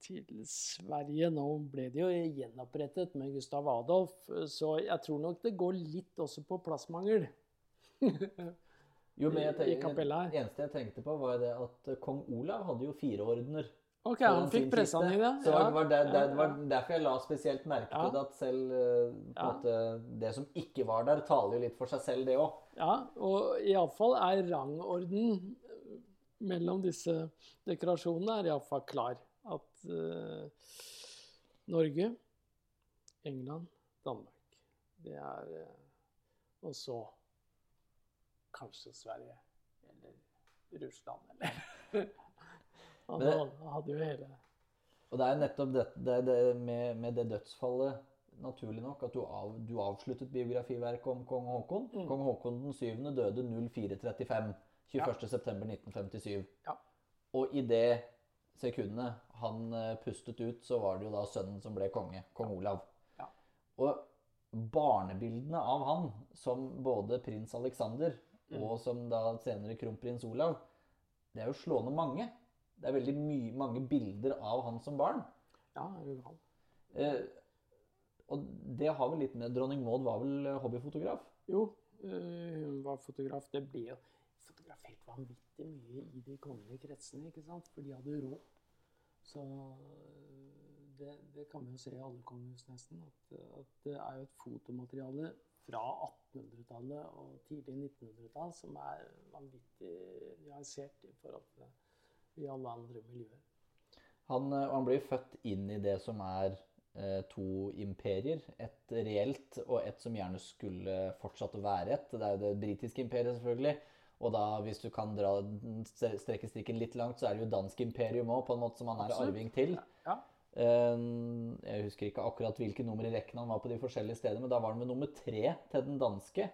til Sverige Nå ble det jo gjenopprettet med Gustav Adolf, så jeg tror nok det går litt også på plassmangel. Jo, men jeg tenker, eneste jeg tenkte på, var det at kong Olav hadde jo fire ordener. OK, han fikk pressa han i det. Så Ja, det, var der, der, det var derfor jeg la spesielt merke Ja. til det at selv eh, på Ja. måte, det som ikke var der, taler jo litt for seg selv, det òg. Ja, og iallfall er rangorden mellom disse dekorasjonene er iallfall klar. At uh, Norge, England, Danmark Det er uh, Og så kanskje Sverige. Eller Russland, eller [laughs] Han det- hadde- jo hele Og det er nettopp det, det, det med, med det dødsfallet, naturlig nok, at du, av, du avsluttet biografiverket om kong Haakon. Mm. Kong Haakon den 7. døde 0435, 21. september 1957. Ja. Og i det sekundet han eh, pustet ut, så var det jo da sønnen som ble konge, kong Olav. Ja. Og barnebildene av han, som både prins Alexander Mm. og som da senere kronprins Olav, det er jo slående mange. Det er veldig my mange bilder av han som barn. Ja, er jo gal? Eh, og det har vel litt med Dronning Maud var vel eh, hobbyfotograf? Jo, øh, hun var fotograf. Det ble jo fotografert vanvittig mye i de kongelige kretsene, ikke sant? For de hadde råd. Så øh, det, det kan vi jo se i alle kongehus nesten, at, at det er jo et fotomateriale fra 1800-tallet og tidlig 1900-tall som er vanvittig nyansert i forhold til i alle andre miljøer. Han, eh, han blir født inn i det som er eh, to imperier. Et reelt og et som gjerne skulle fortsatt å være et. Det er jo det britiske imperiet, selvfølgelig. Og da, hvis du kan dra, strekke strikken litt langt, så er det jo dansk imperium òg, på en måte som han er Absolutt. arving til. Ja. Eh, Jeg husker ikke akkurat hvilke nummer i rekken han var på de forskjellige stedene, men da var han med nummer tre til den danske.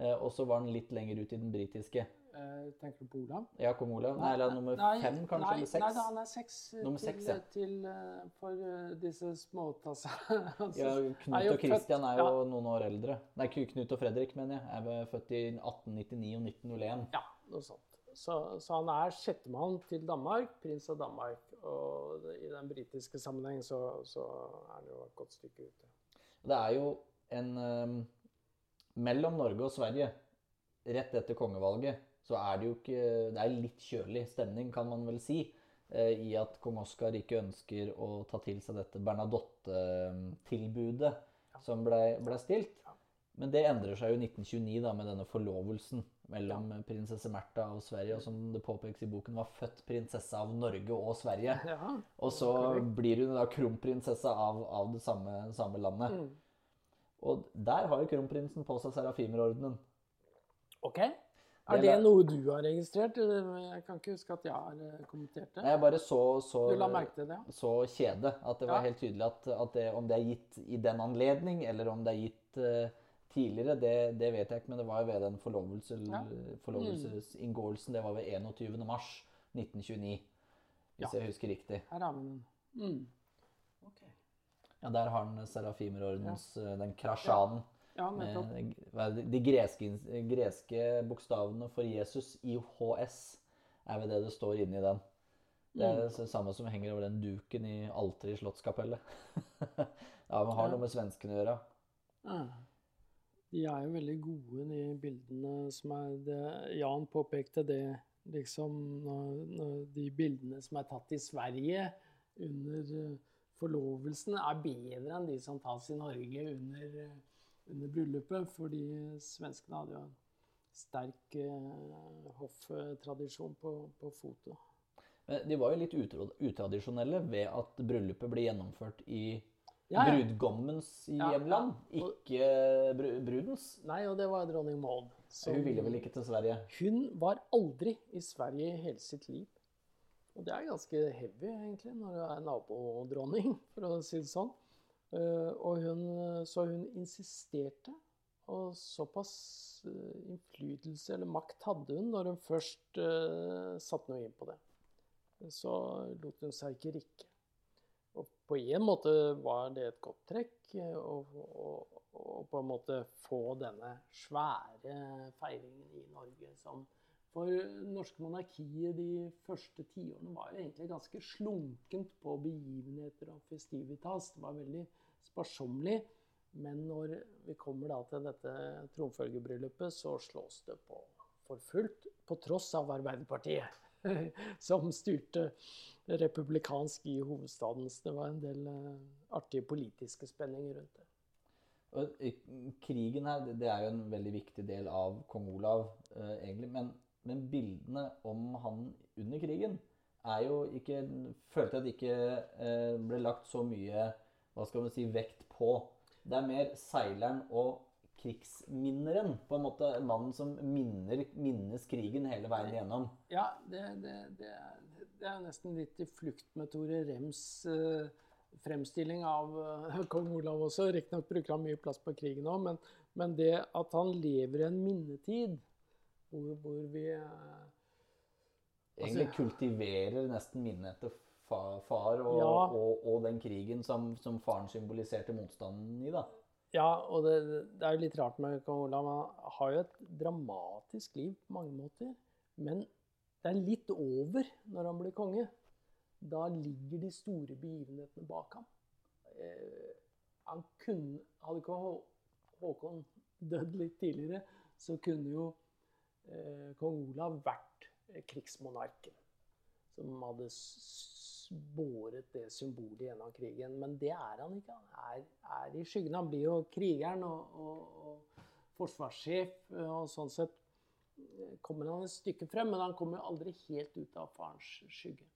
Og så var han litt lenger ut i den britiske. Eh, tenker du på Olav? Ja, kong Olav. Nei, eller nummer Nei, fem, kanskje? Nei, eller seks? nei han er seks. eh, Nummer til, seks, ja. til, eh, for eh, disse småtassa. [laughs] Ja, er Knut og Kristian er jo ja. noen år eldre. Nei, Knut og Fredrik, mener jeg. Er født i 1899 og 1901. Ja, noe sånt. Så, så han er sjettemann til Danmark, prins av Danmark. Og i den britiske sammenheng så, så er han jo et godt stykke ute. Det er jo en um, Mellom Norge og Sverige, rett etter kongevalget, så er det jo ikke Det er litt kjølig stemning, kan man vel si, eh, i at kong Oskar ikke ønsker å ta til seg dette Bernadotte-tilbudet som ble, ble stilt. Men det endrer seg jo i 1929 da, med denne forlovelsen mellom prinsesse Märtha og Sverige, og som det påpekes i boken, var født prinsesse av Norge og Sverige. [laughs] Ja, Og så blir hun da kronprinsesse av, av det samme, samme landet. Mm. Og der har jo kronprinsen på seg serafimerordenen. OK. Er Det det noe du har registrert? Jeg kan ikke huske at jeg har eh, kommentert det. Jeg bare så, så, Du la merke til det? ja? så kjede at det var Ja. helt tydelig at, at det, om det er gitt i den anledning, eller om det er gitt uh, tidligere, det, det vet jeg ikke, men det var jo ved den forlovelse, Ja. forlovelsesinngåelsen. Det var ved 21. mars 1929, hvis Ja. jeg husker riktig. Her har vi den. Mm. Okay. Ja, Der har han Serafimerordens, eh, den krasjanen. Ja. Med det- de greske, greske bokstavene for Jesus, IHS, er vel det det står inni den. Det er det samme som henger over den duken i alteret i Slottskapellet. [laughs] ja, men har noe med svenskene å gjøre. Ja. De er jo veldig gode, de bildene som er det, Jan påpekte det, liksom når, når de bildene som er tatt i Sverige under eh, forlovelsen, er bedre enn de som tas i Norge under, eh, under bryllupet. Fordi svenskene hadde jo en sterk eh, hofftradisjon på, på foto. Men de var jo litt utradisjonelle ved at bryllupet ble gjennomført i Ja, ja. brudgommens hjemland, ja. Og- ikke br brudens. Nei, og det var dronning Maud. Så, Hun ville vel ikke til Sverige? Hun var aldri i Sverige i hele sitt liv. Og det er ganske heavy, egentlig, når du er nabodronning, for å si det sånn. Eh, og hun, så hun insisterte, og såpass eh, innflytelse eller makt hadde hun når hun først uh, satte noe inn på det. Så lot hun seg ikke rikke. Og på en måte var det et godt trekk eh, å på en måte få denne svære feiringen i Norge som For norske monarkiet de første tiårene var jo egentlig ganske slunkent på begivenheter og festivitas. Det var veldig sparsommelig. Men når vi kommer til dette tronfølgebryllupet, så slås det på for fullt. På tross av Arbeiderpartiet, [laughs] som styrte republikansk i hovedstaden. Så det var en del eh, artige politiske spenninger rundt det. Krigen her, det- er jo en veldig viktig del av kong Olav, eh, egentlig. Men, men bildene om han under krigen er jo ikke Følte jeg at det ikke eh, ble lagt så mye hva skal man si, vekt på. Det er mer seileren og krigsminneren. På en måte mannen som minner, minnes krigen hele veien igjennom. Ja, det, det, det, er, det er nesten litt i flukt med Tore Rems eh, fremstilling av eh, [laughs] kong Olav også. Riktignok bruker han mye plass på krigen òg, men, men det at han lever i en minnetid hvor, hvor vi eh, Egentlig kultiverer nesten minnet etter fa- far og, Ja. og, og den krigen som, som faren symboliserte motstanden i. da. Ja, og det, det er jo litt rart med kong Olav. Han har jo et dramatisk liv på mange måter. Men det er litt over når han blir konge. Da ligger de store begivenhetene bak ham. Eh, han kunne, hadde ikke Hå Håkon dødd litt tidligere, så kunne jo eh, kong Olav vært eh, krigsmonarken. Som hadde båret det symbolet gjennom krigen. Men det er han ikke. Han er, er i skyggen. Han blir jo krigeren og, og, og forsvarssjef, eh, og sånn sett kommer han et stykke frem, men han kommer jo aldri helt ut av farens skygge.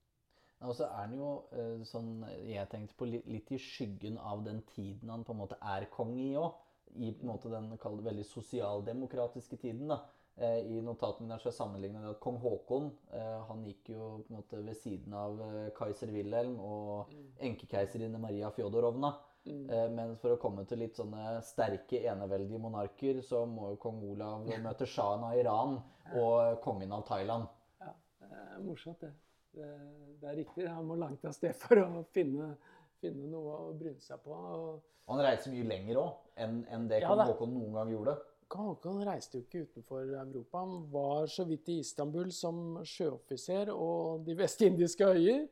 Og så er han jo eh, sånn Jeg tenkte på litt i skyggen av den tiden han på en måte er konge i òg. I på en måte den veldig sosialdemokratiske tiden. da. Eh, I notatene der så sammenligna det at kong Haakon eh, han gikk jo på en måte ved siden av eh, keiser Wilhelm og enkekeiserinne Maria Fjodorovna. Eh, Men for å komme til litt sånne sterke eneveldige monarker, så må jo kong Olav [laughs] møte sjahen av Iran og kongen av Thailand. Ja, det er morsomt, det. det. Det er riktig. Han må langt av sted for å finne, finne noe å bryne seg på. Og han reiser mye lenger òg enn enn det kong ja, Haakon noen gang gjorde. Haakon reiste jo ikke utenfor Europa. Han var så vidt i Istanbul som sjøoffiser og de vestindiske øyer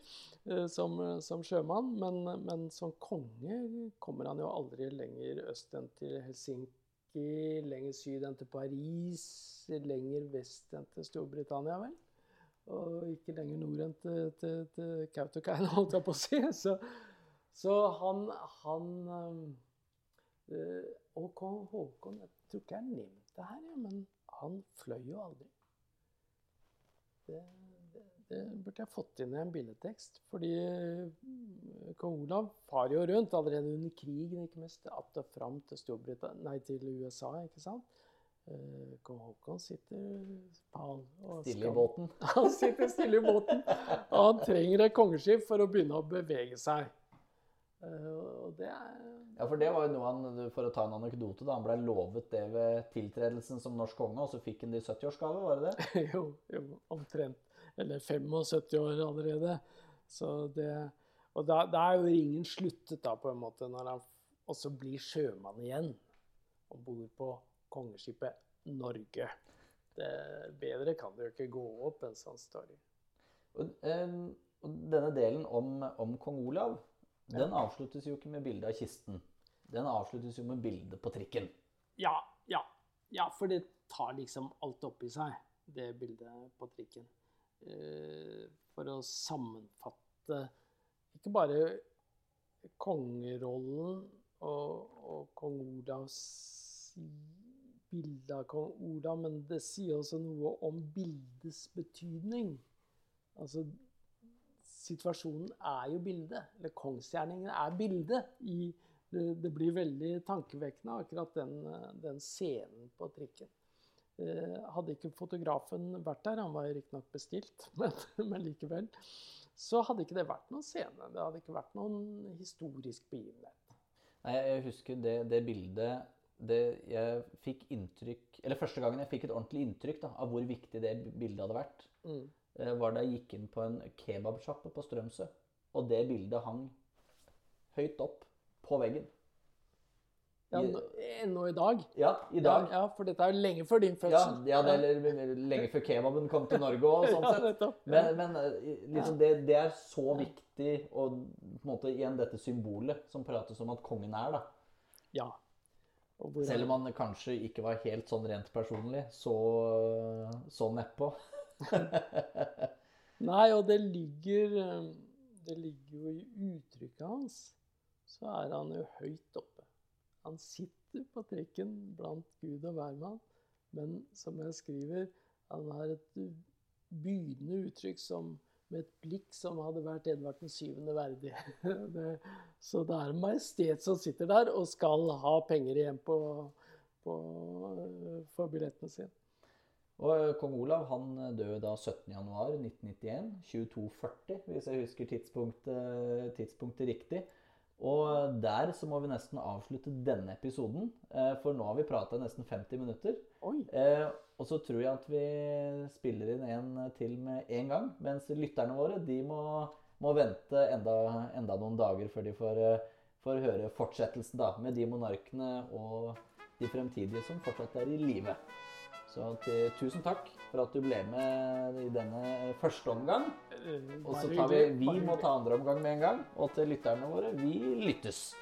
eh, som, som sjømann. Men, men som konge kommer han jo aldri lenger øst enn til Helsinki, lenger syd enn til Paris, lenger vest enn til Storbritannia, vel? Og ikke lenger nord enn til, til, til Kautokeino, [laughs] holdt jeg på å si. Så, så han, han øh, Og kong Håkon tror ikke jeg har nevnt det her, ja, men han fløy jo aldri. Det, det, det burde jeg fått inn i en billedtekst. Fordi eh, kong Olav far jo rundt allerede under krigen, ikke minst, att og fram til, nei, til USA, ikke sant. Eh, Kong Haakon sitter pal Stille i båten. [laughs] han sitter stille i båten. Og han trenger et kongeskip for å begynne å bevege seg. Eh, og det er Ja, for det var jo noe han, For å ta en anekdote, da. Han ble lovet det ved tiltredelsen som norsk konge, og så fikk han det i 70-årsgave, var det det? [laughs] jo, jo, omtrent. Eller 75 år allerede. Så det Og da, da er jo ringen sluttet, da, på en måte, når han også blir sjømann igjen. om bord på kongeskipet Norge. Det, bedre kan det jo ikke gå opp en sånn story. Og, og denne delen om, om kong Olav, den avsluttes jo ikke med bilde av kisten. Den avsluttes jo med bilde på trikken. Ja, ja. Ja, for det tar liksom alt oppi seg, det bildet på trikken. Eh, for å sammenfatte ikke bare kongerollen og, og kong Olavs bilde av kong Olav, men det sier også noe om bildets betydning. Altså, situasjonen er jo bildet. Eller kongsgjerningen er bildet. I, det, det, blir veldig tankevekkende, akkurat den, den scenen på trikken. Eh, hadde ikke fotografen vært der, han var riktignok bestilt, [laughs] men, men likevel, så hadde ikke det vært noen scene. Det hadde ikke vært noen historisk begivenhet. Nei, Jeg husker det, det bildet det jeg fikk inntrykk Eller første gangen jeg fikk et ordentlig inntrykk da, av hvor viktig det bildet hadde vært, Mm. Eh, var da jeg gikk inn på en kebabsjappe på Strømsø. Og det bildet hang høyt opp på veggen. Ja, Ennå i dag. Ja, i dag. Ja, ja, for dette er jo lenge før din fødsel. ja det er lenge før kebaben kom til Norge òg, [laughs] sånn Ja, sett. Men, men eh, liksom det, det er så viktig, og på en måte igjen dette symbolet som prates om at kongen er, da. Ja. Selv om han kanskje ikke var helt sånn rent personlig, så, så nedpå. [laughs] Nei, og det ligger eh, Det ligger jo i uttrykket hans. Så er han jo høyt oppe. Han sitter på trikken blant Gud og hvermann, men som jeg skriver, han har et begynnende uttrykk som med et blikk som hadde vært Edvard den syvende verdig. [laughs] Så det er en majestet som sitter der og skal ha penger igjen på, på, for billettene sine. Og eh, kong Olav han eh, døde da 17.1.1991, 2240, hvis jeg husker tidspunktet, tidspunktet riktig. Og der så må vi nesten avslutte denne episoden, eh, for nå har vi prata nesten 50 minutter. Eh, og så tror jeg at vi spiller inn en til med en gang, mens lytterne våre de må, må vente enda, enda noen dager før de får, eh, får høre fortsettelsen da, med de monarkene og de fremtidige som fortsatt er i live. Så til, tusen takk for at du ble med i denne første omgang. Eh, Og så tar vi Vi må ta andre omgang med en gang. Og til lytterne våre vi lyttes.